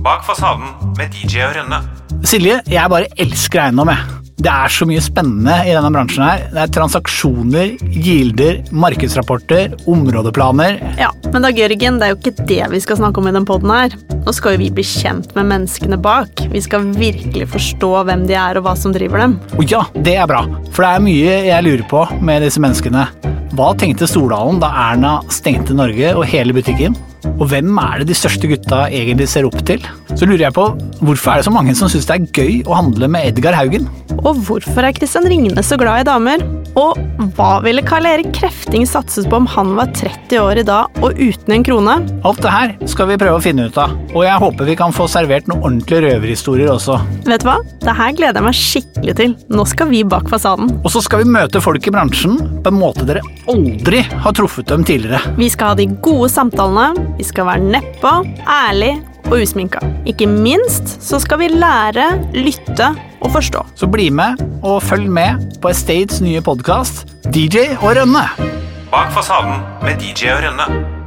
Bak fasaden med DJ og Rønne. Silje, jeg bare elsker eiendom, jeg. Det er så mye spennende i denne bransjen her. Det er transaksjoner, gilder, markedsrapporter, områdeplaner. Ja, men Dag Jørgen, det er jo ikke det vi skal snakke om i den poden her. Nå skal jo vi bli kjent med menneskene bak. Vi skal virkelig forstå hvem de er og hva som driver dem. Og ja, det er bra, for det er mye jeg lurer på med disse menneskene. Hva tenkte Stordalen da Erna stengte Norge og hele butikken? Og hvem er det de største gutta egentlig ser opp til? Så lurer jeg på, hvorfor er det så mange som syns det er gøy å handle med Edgar Haugen? Og hvorfor er Kristian Ringnes så glad i damer? Og hva ville Karl Erik Krefting satset på om han var 30 år i dag og uten en krone? Alt det her skal vi prøve å finne ut av, og jeg håper vi kan få servert noen ordentlige røverhistorier også. Vet du hva? Det her gleder jeg meg skikkelig til. Nå skal vi bak fasaden. Og så skal vi møte folk i bransjen på en måte dere aldri har truffet dem tidligere. Vi skal ha de gode samtalene, vi skal være nedpå, ærlig og usminka. Ikke minst så skal vi lære, lytte og forstå. Så bli med og følg med på Estates nye podkast DJ og Rønne. Bak fasaden med DJ og Rønne.